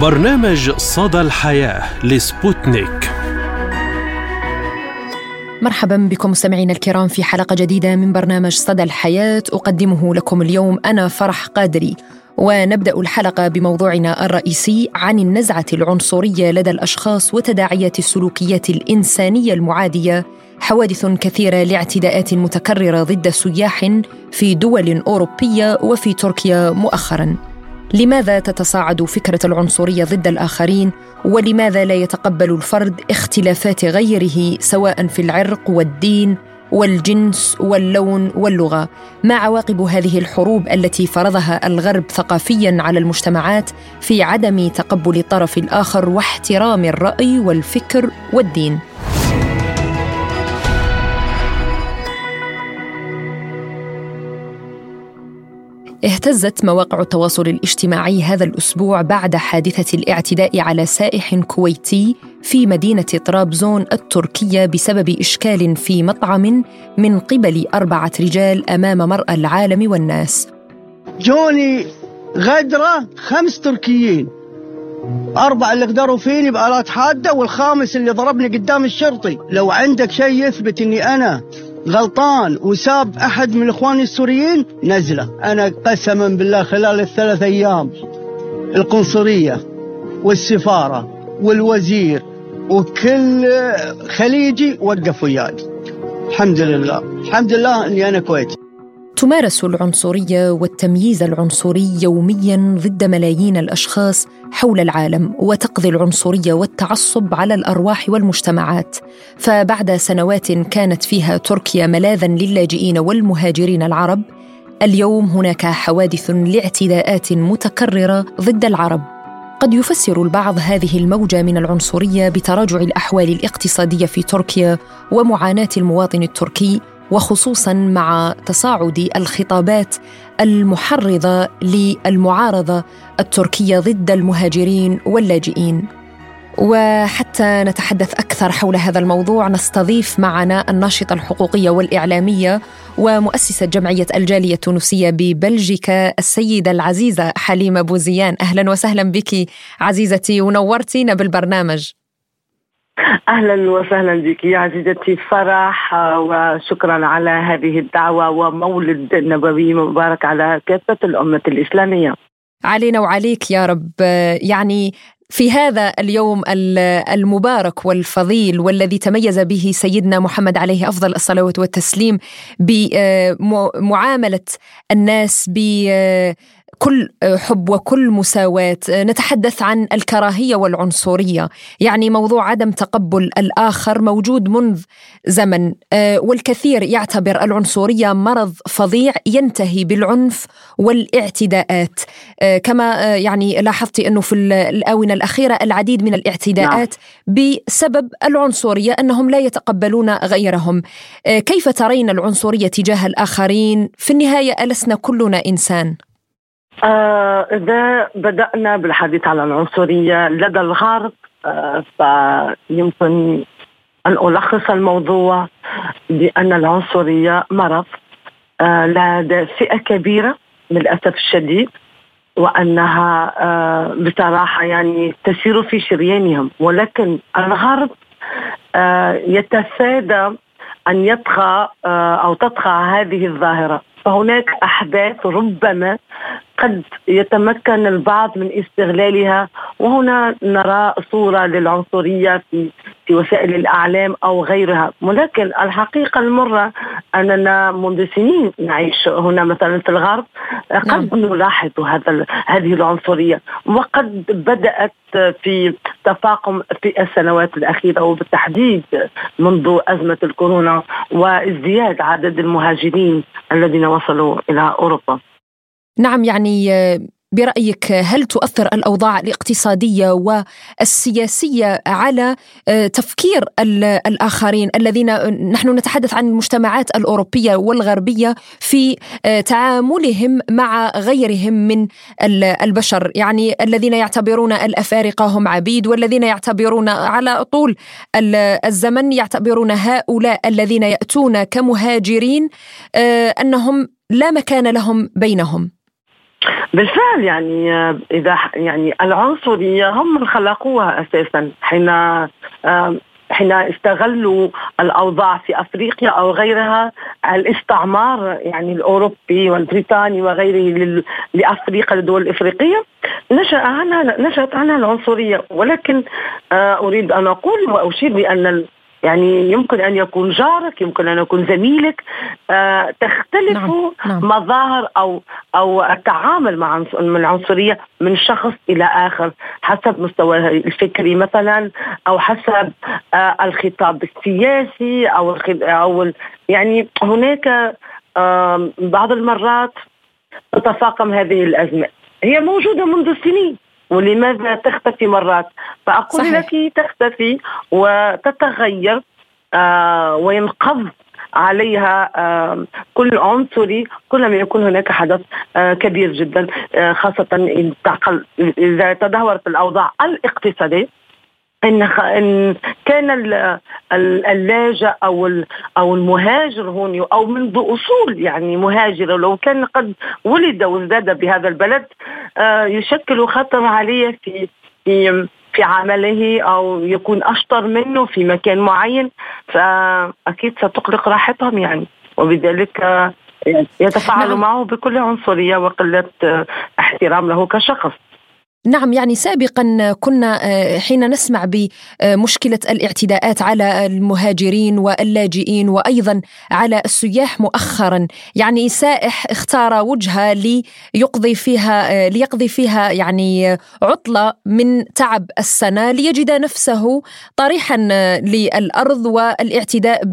برنامج صدى الحياة لسبوتنيك. مرحبا بكم مستمعينا الكرام في حلقة جديدة من برنامج صدى الحياة. أقدمه لكم اليوم أنا فرح قادري. ونبدأ الحلقة بموضوعنا الرئيسي عن النزعة العنصرية لدى الأشخاص وتداعيات السلوكيات الإنسانية المعادية. حوادث كثيرة لاعتداءات متكررة ضد سياح في دول أوروبية وفي تركيا مؤخرا. لماذا تتصاعد فكرة العنصرية ضد الآخرين؟ ولماذا لا يتقبل الفرد اختلافات غيره سواء في العرق والدين والجنس واللون واللغة؟ ما عواقب هذه الحروب التي فرضها الغرب ثقافيا على المجتمعات في عدم تقبل الطرف الآخر واحترام الرأي والفكر والدين؟ اهتزت مواقع التواصل الاجتماعي هذا الأسبوع بعد حادثة الاعتداء على سائح كويتي في مدينة طرابزون التركية بسبب إشكال في مطعم من قبل أربعة رجال أمام مرأى العالم والناس. جوني غدرة خمس تركيين أربعة اللي قدروا فيني بآلات حادة والخامس اللي ضربني قدام الشرطي لو عندك شيء يثبت أني أنا غلطان وساب أحد من إخواني السوريين؟ نزلة. أنا قسما بالله خلال الثلاث أيام القنصلية والسفارة والوزير وكل خليجي وقف وياي. الحمد لله. الحمد لله إني أنا كويتي. تمارس العنصرية والتمييز العنصري يوميا ضد ملايين الأشخاص حول العالم وتقضي العنصرية والتعصب على الأرواح والمجتمعات. فبعد سنوات كانت فيها تركيا ملاذا للاجئين والمهاجرين العرب اليوم هناك حوادث لاعتداءات متكررة ضد العرب. قد يفسر البعض هذه الموجة من العنصرية بتراجع الأحوال الاقتصادية في تركيا ومعاناة المواطن التركي وخصوصا مع تصاعد الخطابات المحرضة للمعارضة التركية ضد المهاجرين واللاجئين. وحتى نتحدث أكثر حول هذا الموضوع نستضيف معنا الناشطة الحقوقية والإعلامية ومؤسسة جمعية الجالية التونسية ببلجيكا السيدة العزيزة حليمة بوزيان. أهلا وسهلا بك عزيزتي ونورتينا بالبرنامج. أهلا وسهلا بك يا عزيزتي. فرح وشكرا على هذه الدعوة ومولد نبوي مبارك على كافة الأمة الإسلامية. علينا وعليك يا رب. يعني في هذا اليوم المبارك والفضيل والذي تميز به سيدنا محمد عليه أفضل الصلاه والتسليم بمعاملة الناس ب كل حب وكل مساواة. نتحدث عن الكراهية والعنصرية. يعني موضوع عدم تقبل الآخر موجود منذ زمن. والكثير يعتبر العنصرية مرض فظيع ينتهي بالعنف والاعتداءات. كما يعني لاحظت أنه في الآونة الأخيرة العديد من الاعتداءات بسبب العنصرية أنهم لا يتقبلون غيرهم. كيف ترين العنصرية تجاه الآخرين؟ في النهاية ألسنا كلنا إنسان؟ آه إذا بدأنا بالحديث عن العنصرية لدى الغرب آه فيمكن أن ألخص الموضوع بأن العنصرية مرض آه لدى فئة كبيرة للأسف الشديد وأنها بصراحة يعني تسير في شريانهم. ولكن الغرب يتفادى أن يطغى أو تطغى هذه الظاهرة. فهناك أحداث ربما قد يتمكن البعض من استغلالها وهنا نرى صورة للعنصرية في في وسائل الإعلام أو غيرها ولكن الحقيقة المرة أننا منذ سنين نعيش هنا مثلا في الغرب قد نعم. نلاحظ هذا هذه العنصرية وقد بدأت في تفاقم في السنوات الأخيرة وبالتحديد منذ أزمة الكورونا وازدياد عدد المهاجرين الذين وصلوا إلى أوروبا. نعم يعني برأيك هل تؤثر الأوضاع الاقتصادية والسياسية على تفكير الآخرين الذين نحن نتحدث عن المجتمعات الأوروبية والغربية في تعاملهم مع غيرهم من البشر؟ يعني الذين يعتبرون الأفارقة هم عبيد والذين يعتبرون على طول الزمن يعتبرون هؤلاء الذين يأتون كمهاجرين أنهم لا مكان لهم بينهم. بالفعل يعني إذا يعني العنصرية هم من خلقوها أساسا. حين حين استغلوا الأوضاع في أفريقيا أو غيرها الاستعمار يعني الأوروبي والبريطاني وغيره لأفريقيا للدول الإفريقية نشأ عنها نشأت عنها العنصرية. ولكن أريد أن أقول وأشير بأن يعني يمكن أن يكون جارك يمكن أن يكون زميلك آه تختلف نعم. نعم. مظاهر أو أو التعامل مع العنصرية من شخص إلى آخر حسب مستواه الفكري مثلا أو حسب آه الخطاب السياسي أو أو يعني هناك آه بعض المرات تتفاقم هذه الازمات هي موجودة منذ سنين ولماذا تختفي مرات فأقول صحيح. لك تختفي وتتغير آه وينقض عليها آه كل عنصري كلما يكون هناك حدث آه كبير جدا آه خاصة إذا تدهورت الأوضاع الإقتصادية إن إن كان اللاجئ أو أو المهاجر هون أو منذ أصول يعني مهاجر لو كان قد ولد وازداد بهذا البلد آه، يشكل خطر عليه في في في عمله أو يكون أشطر منه في مكان معين فأكيد ستقلق راحتهم يعني وبذلك آه، يتفاعل نعم. معه بكل عنصرية وقلة آه، احترام له كشخص نعم يعني سابقا كنا آه، حين نسمع بمشكلة الاعتداءات على المهاجرين واللاجئين وأيضا على السياح مؤخرا يعني سائح اختار وجهة ليقضي فيها آه، ليقضي فيها يعني عطلة من تعب السنة ليجد نفسه طريحا للأرض والاعتداء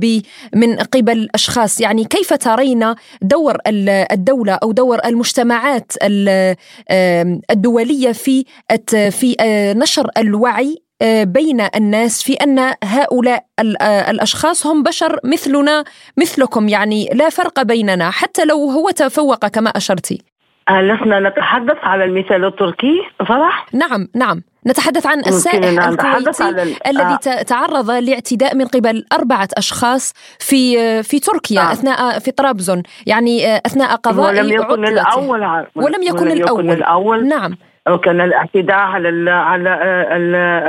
من قبل أشخاص. يعني كيف ترين دور الدولة أو دور المجتمعات الدولية في في آه، نشر الوعي آه، بين الناس في أن هؤلاء آه، الأشخاص هم بشر مثلنا مثلكم يعني لا فرق بيننا حتى لو هو تفوق كما اشرتي. لسنا نتحدث على المثال التركي فرح؟ نعم نعم نتحدث عن السائح الكويتي الذي آه. تعرض لاعتداء من قبل أربعة أشخاص في في تركيا آه. أثناء في طرابزون يعني أثناء قضاء ولم يكن الأول ولم يكن, ولم الأول. يكن الأول نعم وكان الاعتداء على على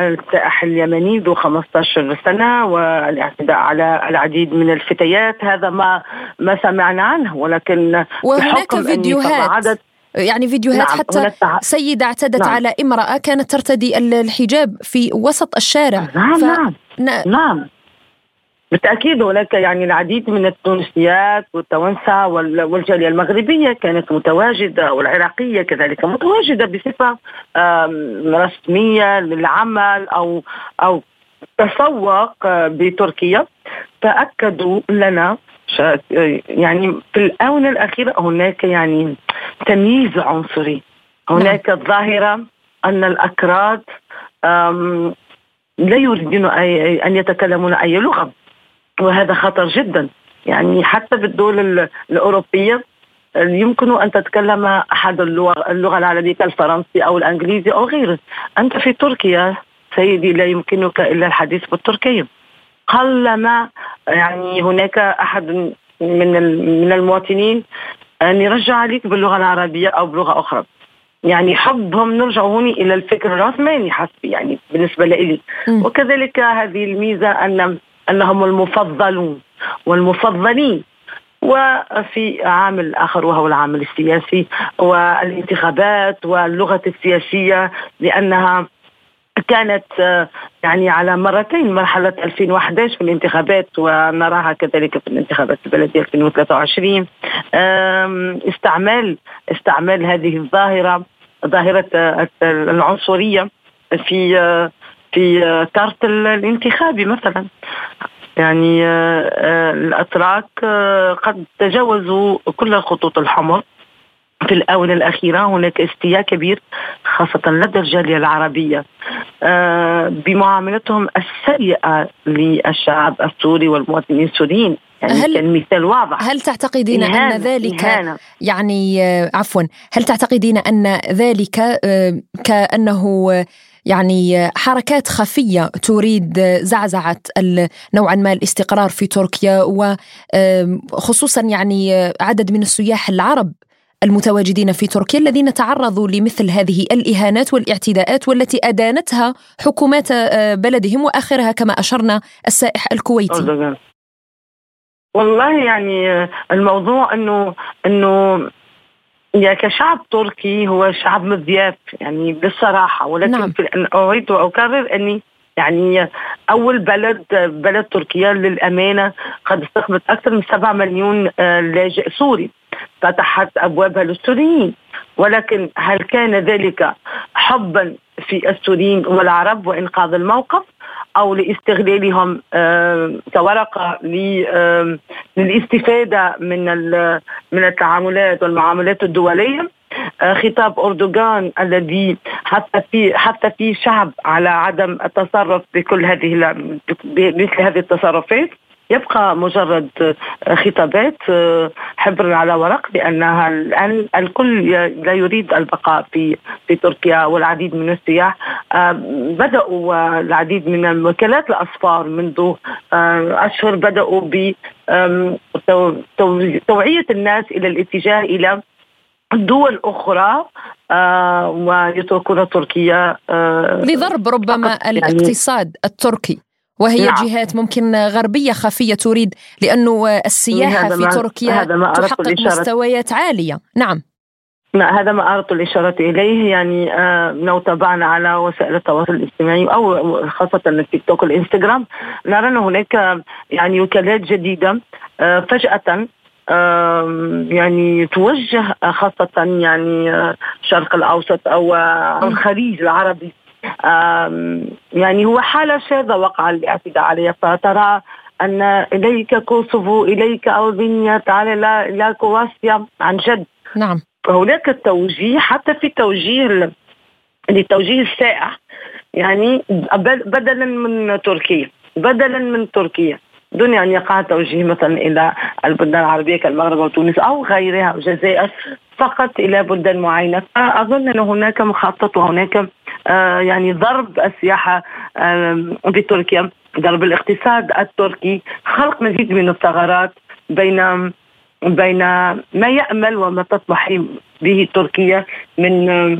السائح اليمني ذو 15 سنة والاعتداء على العديد من الفتيات. هذا ما ما سمعنا عنه ولكن وهناك فيديوهات. يعني فيديوهات نعم حتى سيدة اعتدت نعم. على امرأة كانت ترتدي الحجاب في وسط الشارع. نعم ف... نعم نعم. بالتأكيد هناك يعني العديد من التونسيات والتوانسه والجالية المغربية كانت متواجدة والعراقيه كذلك متواجدة بصفة رسمية للعمل أو أو تسوق بتركيا. فاكدوا لنا يعني في الآونة الأخيرة هناك يعني تمييز عنصري. هناك نعم. ظاهره أن الأكراد لا يريدون أن يتكلمون أي لغة. وهذا خطر جدا. يعني حتى بالدول الأوروبية يمكن أن تتكلم أحد اللغة, اللغة العربية كالفرنسي أو الإنجليزي أو غيره. أنت في تركيا سيدي لا يمكنك إلا الحديث بالتركية. قلما يعني هناك أحد من من المواطنين أن يرجع عليك باللغة العربية أو بلغة أخرى. يعني حبهم نرجع هوني إلى الفكر العثماني حسبي يعني بالنسبة لي. وكذلك هذه الميزة أن أنهم المفضلون والمفضلين وفي عامل آخر وهو العامل السياسي والانتخابات واللغة السياسية لأنها كانت يعني على مرتين مرحلة 2011 في الانتخابات ونراها كذلك في الانتخابات البلدية 2023 استعمال استعمال هذه الظاهرة ظاهرة العنصرية في في كارت الانتخابي مثلا. يعني آه، آه، الأتراك آه، قد تجاوزوا كل الخطوط الحمر. في الآونة الأخيرة هناك استياء كبير خاصة لدى الجالية العربية. بمعاملتهم السيئة للشعب السوري والمواطنين السوريين. يعني هل كان مثال واضح. هل تعتقدين أن ذلك إهانة. يعني عفوا. هل تعتقدين أن ذلك كأنه يعني حركات خفية تريد زعزعة نوعا ما الاستقرار في تركيا وخصوصا يعني عدد من السياح العرب المتواجدين في تركيا الذين تعرضوا لمثل هذه الإهانات والإعتداءات والتي أدانتها حكومات آه، بلدهم وآخرها كما أشرنا السائح الكويتي. والله يعني الموضوع إنه إنه يعني كشعب تركي هو شعب مضياف يعني بالصراحه ولكن نعم. أريد واكرر أني يعني أول بلد بلد تركيا للأمانة قد استقبلت أكثر من 7 مليون آه، لاجئ سوري فتحت أبوابها للسوريين ولكن هل كان ذلك حبا في السوريين والعرب وإنقاذ الموقف أو لاستغلالهم كورقة للاستفادة من من التعاملات والمعاملات الدولية. آه، خطاب أردوغان الذي حتى في حتى في شعب على عدم التصرف بكل هذه مثل هذه التصرفات. يبقى مجرد خطابات آه، حبر على ورق لأنها الآن الكل لا يريد البقاء في في تركيا والعديد من السياح. آه، بدأوا العديد من وكالات الأصفار منذ آه، أشهر بدأوا ب توعية الناس إلى الاتجاه إلى دول أخرى آه ويتركون تركيا آه لضرب ربما يعني الاقتصاد التركي. وهي نعم. جهات ممكن غربية خفية تريد لأنه السياحة في تركيا هذا ما تحقق مستويات عالية. نعم. لا هذا ما أردت الإشارة إليه. يعني آه لو تابعنا على وسائل التواصل الاجتماعي أو خاصة التيك توك والإنستغرام نرى أن هناك يعني وكالات جديدة آه فجأة يعني توجه خاصة يعني الشرق آه، الأوسط أو الخليج العربي يعني هو حالة شاذة وقع الاعتداء عليها فترى أن إليك كوسوفو إليك ألبانيا تعال إلى كرواتيا عن جد. نعم. هناك التوجيه حتى في توجيه للتوجيه السائح يعني بدلا من تركيا بدلا من تركيا. دون أن يقع توجيه مثلا إلى البلدان العربية كالمغرب وتونس أو غيرها أو الجزائر فقط إلى بلدان معينة. فأظن أن هناك مخطط وهناك يعني ضرب السياحة بتركيا ضرب الاقتصاد التركي خلق مزيد من الثغرات بين بين ما يأمل وما تطمح به تركيا من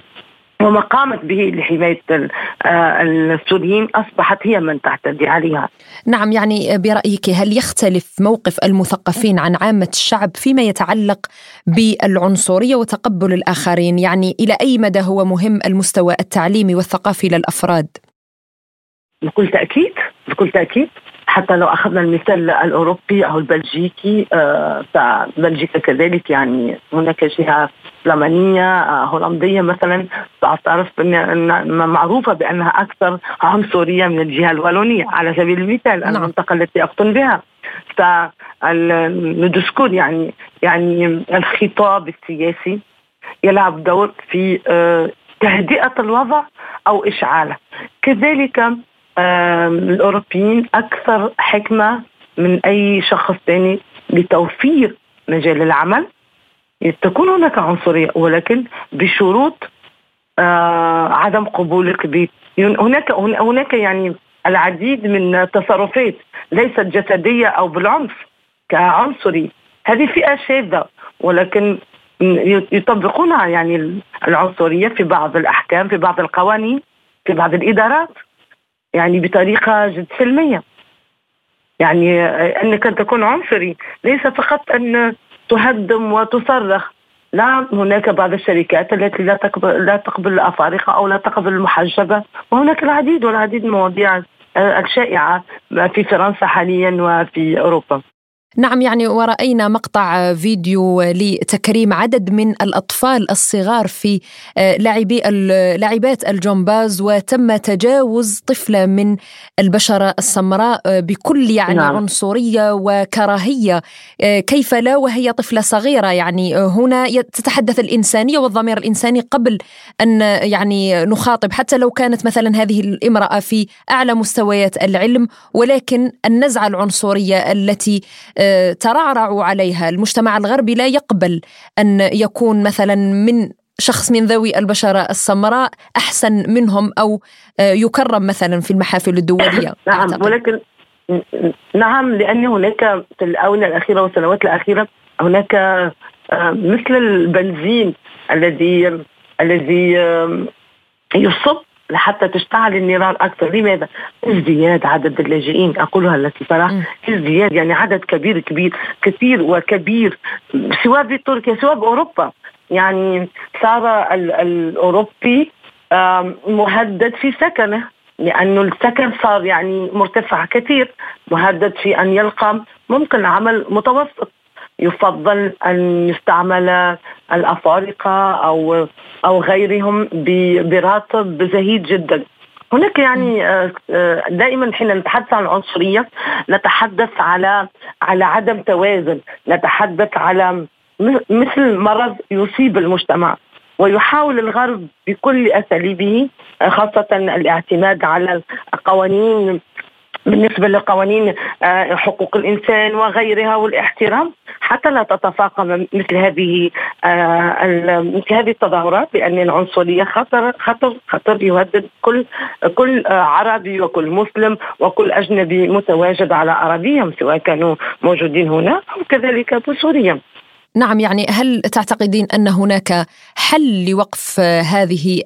وما قامت به لحماية آه، السوريين أصبحت هي من تعتدي عليها. نعم يعني برأيك هل يختلف موقف المثقفين عن عامة الشعب فيما يتعلق بالعنصرية وتقبل الآخرين؟ يعني إلى أي مدى هو مهم المستوى التعليمي والثقافي للأفراد؟ بكل تأكيد بكل تأكيد. حتى لو أخذنا المثال الأوروبي أو البلجيكي آه، فبلجيكا كذلك يعني هناك جهة فلمانيه آه، هولندية مثلا تعترف معروفة بأنها أكثر عنصرية من الجهة الوالونيه على سبيل المثال نعم. المنطقة التي اقطن بها فالدسكور يعني يعني الخطاب السياسي يلعب دور في آه، تهدئة الوضع أو إشعاله كذلك الأوروبيين أكثر حكمة من أي شخص ثاني لتوفير مجال العمل. تكون هناك عنصرية ولكن بشروط آه عدم قبولك ب هناك هناك يعني العديد من التصرفات ليست جسدية أو بالعنف كعنصري. هذه فئة شاذة ولكن يطبقونها يعني العنصرية في بعض الأحكام في بعض القوانين في بعض الإدارات. يعني بطريقة جد سلمية. يعني إنك ان تكون عنصري. ليس فقط أن تهدم وتصرخ. لا هناك بعض الشركات التي لا تقبل لا تقبل الأفارقة أو لا تقبل المحجبة. وهناك العديد والعديد من المواضيع الشائعة في فرنسا حاليا وفي أوروبا. نعم يعني ورأينا مقطع فيديو لتكريم عدد من الأطفال الصغار في آه، لاعبي لاعبات الجمباز وتم تجاوز طفلة من البشرة السمراء آه، بكل يعني نعم. عنصرية وكراهية. آه، كيف لا وهي طفلة صغيرة؟ يعني هنا تتحدث الإنسانية والضمير الإنساني قبل أن يعني نخاطب. حتى لو كانت مثلا هذه الامرأة في أعلى مستويات العلم ولكن النزعة العنصرية التي ترعرعوا عليها المجتمع الغربي لا يقبل أن يكون مثلا من شخص من ذوي البشرة السمراء أحسن منهم أو يكرم مثلا في المحافل الدولية نعم أعتقد. ولكن نعم لأن هناك في الآونة الأخيرة والسنوات الأخيرة هناك مثل البنزين الذي الذي يصب لحتى تشتعل النيران أكثر، لماذا؟ ازدياد عدد اللاجئين. أقولها التي ترى ازدياد يعني عدد كبير كبير كثير وكبير سواء بتركيا سواء باوروبا يعني صار الأوروبي مهدد في سكنه لأنه السكن صار يعني مرتفع كثير. مهدد في أن يلقى ممكن عمل متوسط. يفضل أن يستعمل الأفارقة أو أو غيرهم براتب زهيد جدا. هناك يعني آه، آه، دائما حين نتحدث عن العنصريه نتحدث على على عدم توازن، نتحدث على مثل مرض يصيب المجتمع ويحاول الغرب بكل أساليبه خاصة الاعتماد على القوانين بالنسبة لقوانين آه، حقوق الإنسان وغيرها والاحترام حتى لا تتفاقم مثل هذه آه، مثل هذه التظاهرات لأن العنصرية خطر خطر خطر يهدد كل كل آه، عربي وكل مسلم وكل أجنبي متواجد على أراضيهم سواء كانوا موجودين هنا أو كذلك بسوريا نعم يعني هل تعتقدين أن هناك حل لوقف هذه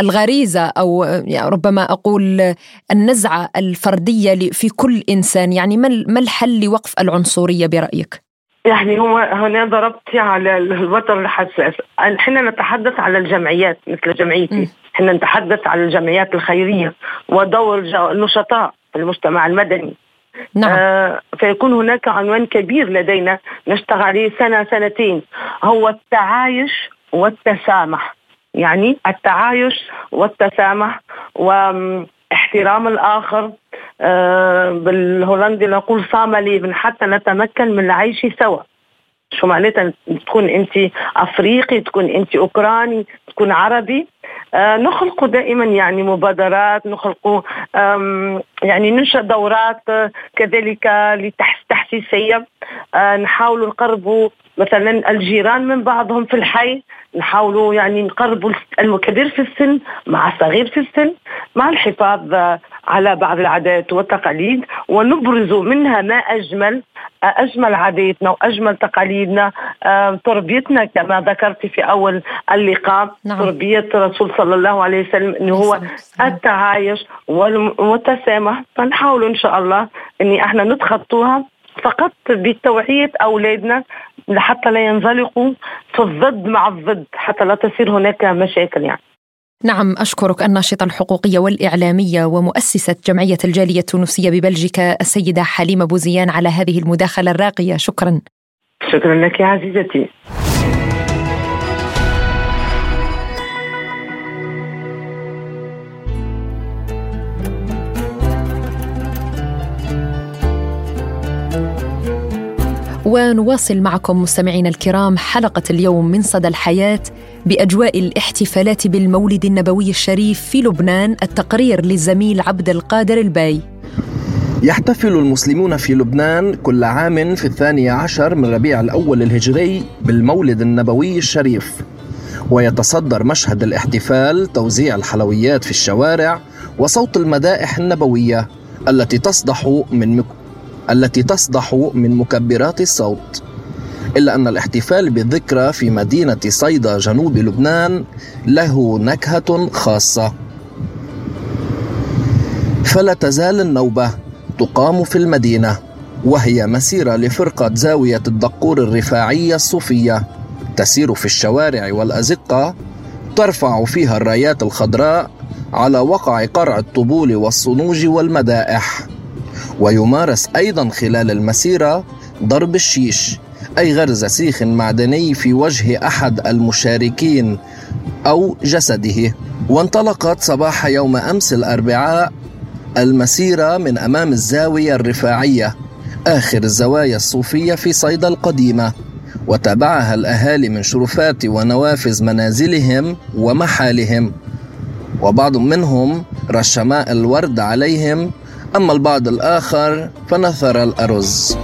الغريزة؟ أو ربما أقول النزعة الفردية في كل إنسان. يعني ما الحل لوقف العنصرية برأيك؟ يعني هو هنا ضربت على الوتر الحساس حين نتحدث على الجمعيات مثل جمعيتي. حين نتحدث على الجمعيات الخيرية ودور النشطاء في المجتمع المدني. نعم. آه فيكون هناك عنوان كبير لدينا. نشتغل عليه سنة سنتين. هو التعايش والتسامح. يعني التعايش والتسامح واحترام الآخر. آه بالهولندي نقول صامليبن حتى نتمكن من العيش سوا. شو معناتها؟ تكون أنت أفريقي تكون أنت أوكراني تكون عربي. آه نخلق دائما يعني مبادرات نخلق يعني ننشا دورات آه كذلك لتحسيسيه آه نحاول نقربوا مثلا الجيران من بعضهم في الحي. نحاولوا يعني نقربوا الكبير في السن مع الصغير في السن مع الحفاظ على بعض العادات والتقاليد. ونبرز منها ما أجمل أجمل عاداتنا وأجمل تقاليدنا آه، تربيتنا كما ذكرت في أول اللقاء. نعم. تربية الرسول صلى الله عليه وسلم إنه هو التعايش والتسامح. فنحاول إن شاء الله إني أحنا نتخطوها فقط بتوعيه أولادنا لحتى لا ينزلقوا في الضد مع الضد حتى لا تصير هناك مشاكل يعني. نعم أشكرك الناشطة الحقوقية والإعلامية ومؤسسة جمعية الجالية التونسية ببلجيكا السيدة حليمة بوزيان على هذه المداخلة الراقية. شكرا. شكرا لك يا عزيزتي. ونواصل معكم مستمعينا الكرام حلقة اليوم من صدى الحياة بأجواء الاحتفالات بالمولد النبوي الشريف في لبنان التقرير للزميل عبد القادر الباي. يحتفل المسلمون في لبنان كل عام في الثاني عشر من ربيع الأول الهجري بالمولد النبوي الشريف. ويتصدر مشهد الاحتفال توزيع الحلويات في الشوارع وصوت المدائح النبوية التي تصدح من التي تصدح من مكبرات الصوت إلا أن الاحتفال بالذكرى في مدينة صيدا جنوب لبنان له نكهة خاصة. فلا تزال النوبة تقام في المدينة وهي مسيرة لفرقة زاوية الدقور الرفاعية الصوفية تسير في الشوارع والأزقة ترفع فيها الرايات الخضراء على وقع قرع الطبول والصنوج والمدائح. ويمارس أيضا خلال المسيرة ضرب الشيش أي غرز سيخ معدني في وجه أحد المشاركين أو جسده. وانطلقت صباح يوم أمس الأربعاء المسيرة من أمام الزاوية الرفاعية آخر الزوايا الصوفية في صيدا القديمة. وتابعها الأهالي من شرفات ونوافذ منازلهم ومحالهم. وبعض منهم رش ماء الورد عليهم أما البعض الآخر فنثر الأرز.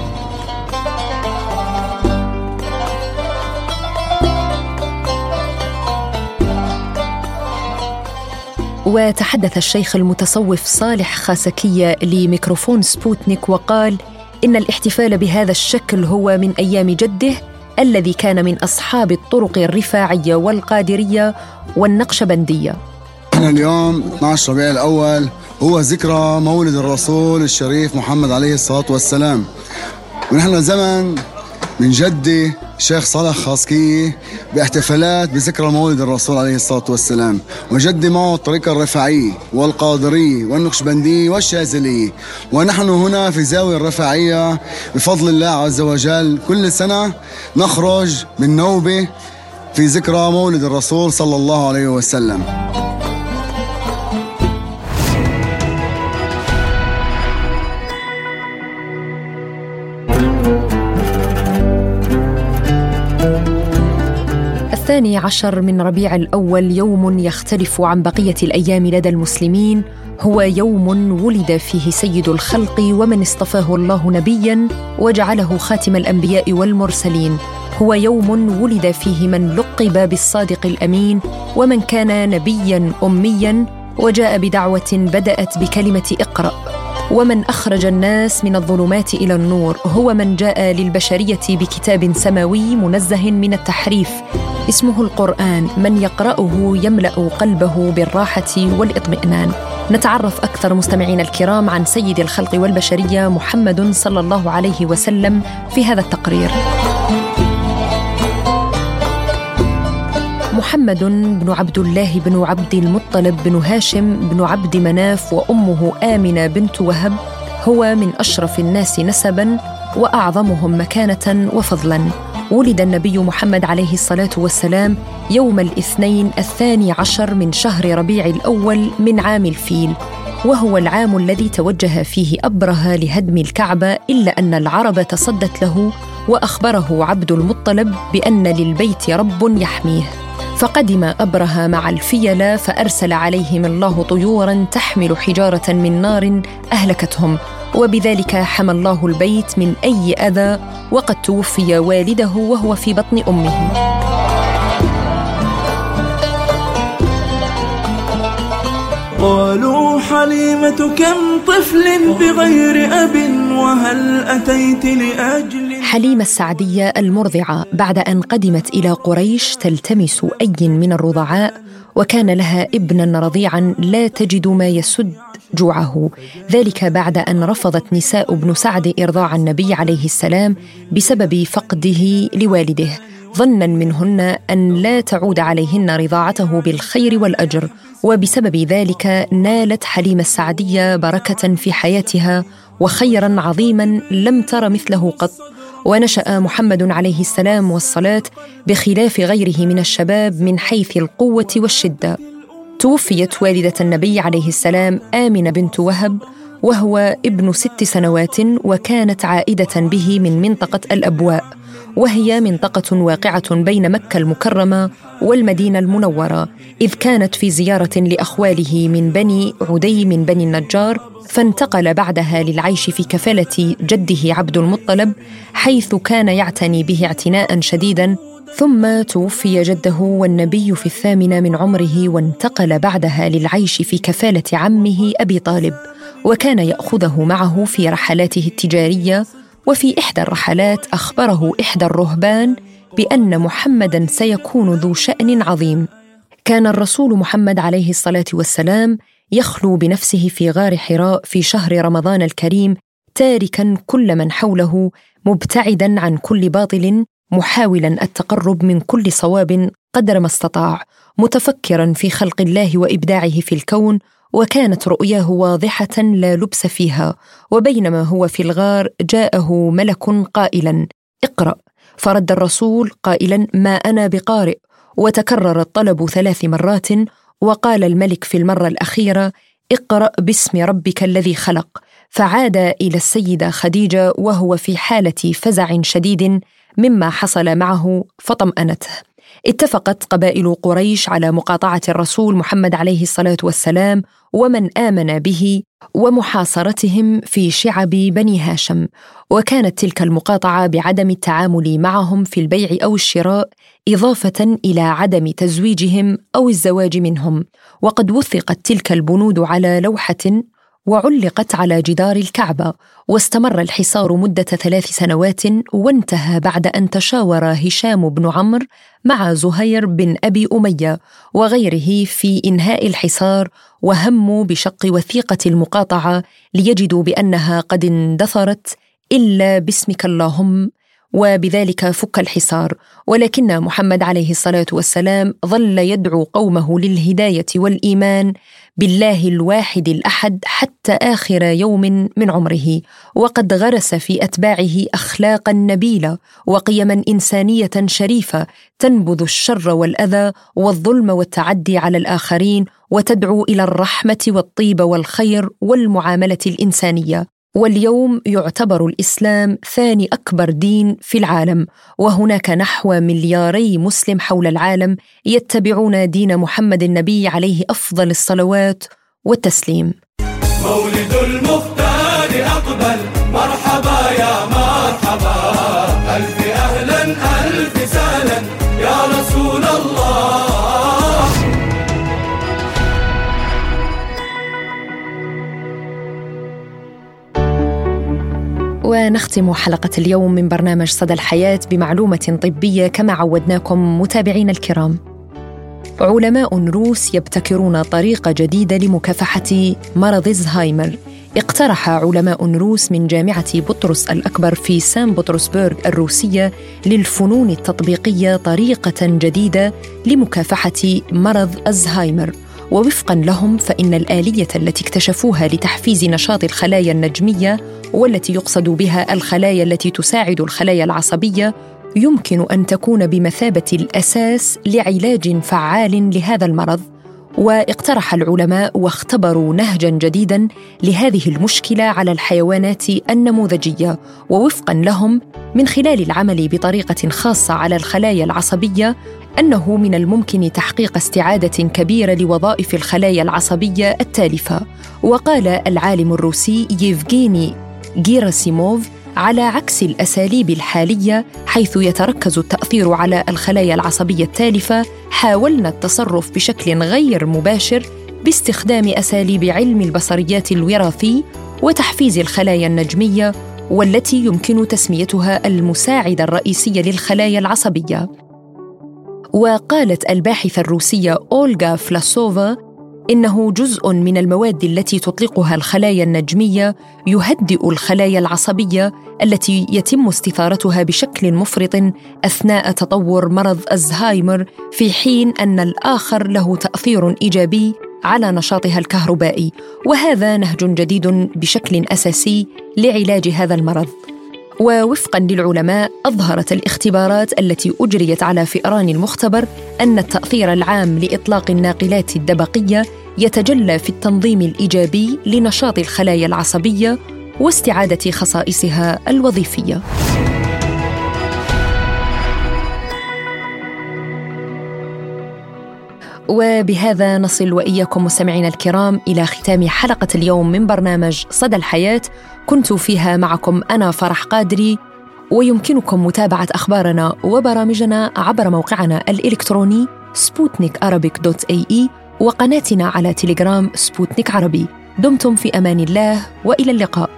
وتحدث الشيخ المتصوف صالح خاسكية لميكروفون سبوتنيك وقال إن الاحتفال بهذا الشكل هو من أيام جده الذي كان من أصحاب الطرق الرفاعية والقادرية والنقشبندية. إحنا اليوم 12 ربيع الأول هو ذكرى مولد الرسول الشريف محمد عليه الصلاة والسلام. ونحن زمن من جدي الشيخ صالح خاسكية باحتفالات بذكرى مولد الرسول عليه الصلاة والسلام. وجدي معه الطريقة الرفاعية والقادرية والنقشبندية والشاذلية ونحن هنا في زاوية الرفاعية بفضل الله عز وجل. كل سنة نخرج من نوبة في ذكرى مولد الرسول صلى الله عليه وسلم. الثاني عشر من ربيع الأول يوم يختلف عن بقية الأيام لدى المسلمين هو يوم ولد فيه سيد الخلق ومن اصطفاه الله نبيا وجعله خاتم الأنبياء والمرسلين. هو يوم ولد فيه من لقب بالصادق الأمين ومن كان نبيا أميا وجاء بدعوة بدأت بكلمة اقرأ. ومن أخرج الناس من الظلمات إلى النور هو من جاء للبشرية بكتاب سماوي منزه من التحريف اسمه القرآن من يقرأه يملأ قلبه بالراحة والاطمئنان. نتعرف أكثر مستمعينا الكرام عن سيد الخلق والبشرية محمد صلى الله عليه وسلم في هذا التقرير. محمد بن عبد الله بن عبد المطلب بن هاشم بن عبد مناف وأمه آمنة بنت وهب هو من أشرف الناس نسبا وأعظمهم مكانة وفضلا. ولد النبي محمد عليه الصلاة والسلام يوم الاثنين الثاني عشر من شهر ربيع الأول من عام الفيل وهو العام الذي توجه فيه أبرهة لهدم الكعبة إلا أن العرب تصدت له وأخبره عبد المطلب بأن للبيت رب يحميه. فقدم ابرهه مع الفيله فأرسل عليهم الله طيورا تحمل حجارة من نار أهلكتهم. وبذلك حمى الله البيت من أي أذى وقد توفي والده وهو في بطن أمه. قالوا حليمة كم طفل بغير أب وهل أتيت لأجل حليمة السعدية المرضعة بعد أن قدمت إلى قريش تلتمس أي من الرضعاء وكان لها ابنا رضيعا لا تجد ما يسد جوعه. ذلك بعد أن رفضت نساء ابن سعد إرضاع النبي عليه السلام بسبب فقده لوالده. ظنا منهن أن لا تعود عليهن رضاعته بالخير والأجر وبسبب ذلك نالت حليمة السعدية بركة في حياتها وخيرا عظيما لم تر مثله قط. ونشأ محمد عليه السلام والصلاة بخلاف غيره من الشباب من حيث القوة والشدة. توفيت والدة النبي عليه السلام آمنة بنت وهب وهو ابن ست سنوات وكانت عائدة به من منطقة الأبواء. وهي منطقة واقعة بين مكة المكرمة والمدينة المنورة إذ كانت في زيارة لأخواله من بني عدي من بني النجار فانتقل بعدها للعيش في كفالة جده عبد المطلب حيث كان يعتني به اعتناء شديدا ثم توفي جده والنبي في الثامنة من عمره وانتقل بعدها للعيش في كفالة عمه أبي طالب وكان يأخذه معه في رحلاته التجارية وفي إحدى الرحلات أخبره إحدى الرهبان بأن محمدا سيكون ذو شأن عظيم. كان الرسول محمد عليه الصلاة والسلام يخلو بنفسه في غار حراء في شهر رمضان الكريم تاركا كل من حوله مبتعدا عن كل باطل محاولا التقرب من كل صواب قدر ما استطاع متفكرا في خلق الله وإبداعه في الكون وكانت رؤياه واضحة لا لبس فيها وبينما هو في الغار جاءه ملك قائلا اقرأ. فرد الرسول قائلا ما أنا بقارئ. وتكرر الطلب ثلاث مرات وقال الملك في المرة الأخيرة اقرأ باسم ربك الذي خلق. فعاد إلى السيدة خديجة وهو في حالة فزع شديد مما حصل معه فطمأنته. اتفقت قبائل قريش على مقاطعة الرسول محمد عليه الصلاة والسلام ومن آمن به ومحاصرتهم في شعب بني هاشم. وكانت تلك المقاطعة بعدم التعامل معهم في البيع أو الشراء إضافة إلى عدم تزويجهم أو الزواج منهم. وقد وثقت تلك البنود على لوحة وعلقت على جدار الكعبة واستمر الحصار مدة ثلاث سنوات وانتهى بعد أن تشاور هشام بن عمرو مع زهير بن أبي أمية وغيره في إنهاء الحصار وهموا بشق وثيقة المقاطعة ليجدوا بأنها قد اندثرت إلا باسمك اللهم وبذلك فك الحصار ولكن محمد عليه الصلاة والسلام ظل يدعو قومه للهداية والإيمان بالله الواحد الأحد حتى آخر يوم من عمره وقد غرس في أتباعه اخلاقا نبيله وقيما إنسانية شريفة تنبذ الشر والأذى والظلم والتعدي على الآخرين وتدعو إلى الرحمة والطيب والخير والمعاملة الإنسانية. واليوم يعتبر الإسلام ثاني أكبر دين في العالم وهناك نحو ملياري مسلم حول العالم يتبعون دين محمد النبي عليه أفضل الصلوات والتسليم. مولد المختار أقبل مرحبا يا مرحبا. ألف أهلا ألف سهلا يا رسول الله. ونختم حلقة اليوم من برنامج صدى الحياة بمعلومة طبية كما عودناكم متابعينا الكرام. علماء روس يبتكرون طريقة جديدة لمكافحة مرض إلزهايمر. اقترح علماء روس من جامعة بطرس الأكبر في سان بطرسبرغ الروسية للفنون التطبيقية طريقة جديدة لمكافحة مرض إلزهايمر ووفقا لهم فإن الآلية التي اكتشفوها لتحفيز نشاط الخلايا النجمية والتي يقصد بها الخلايا التي تساعد الخلايا العصبية يمكن أن تكون بمثابة الأساس لعلاج فعال لهذا المرض. واقترح العلماء واختبروا نهجا جديدا لهذه المشكلة على الحيوانات النموذجية ووفقا لهم من خلال العمل بطريقة خاصة على الخلايا العصبية أنه من الممكن تحقيق استعادة كبيرة لوظائف الخلايا العصبية التالفة. وقال العالم الروسي ييفغيني جيراسيموف على عكس الأساليب الحالية حيث يتركز التأثير على الخلايا العصبية التالفة حاولنا التصرف بشكل غير مباشر باستخدام أساليب علم البصريات الوراثي وتحفيز الخلايا النجمية والتي يمكن تسميتها المساعدة الرئيسية للخلايا العصبية. وقالت الباحثة الروسية أولغا فلاسوفا إنه جزء من المواد التي تطلقها الخلايا النجمية يهدئ الخلايا العصبية التي يتم استثارتها بشكل مفرط أثناء تطور مرض ألزهايمر في حين أن الآخر له تأثير إيجابي على نشاطها الكهربائي. وهذا نهج جديد بشكل أساسي لعلاج هذا المرض. ووفقا للعلماء أظهرت الاختبارات التي أجريت على فئران المختبر أن التأثير العام لإطلاق الناقلات الدبقية يتجلى في التنظيم الإيجابي لنشاط الخلايا العصبية واستعادة خصائصها الوظيفية. وبهذا نصل وإياكم مستمعينا الكرام إلى ختام حلقة اليوم من برنامج صدى الحياة. كنت فيها معكم أنا فرح قادري ويمكنكم متابعة أخبارنا وبرامجنا عبر موقعنا الإلكتروني سبوتنيك dot AE وقناتنا على تليجرام سبوتنيك عربي. دمتم في أمان الله وإلى اللقاء.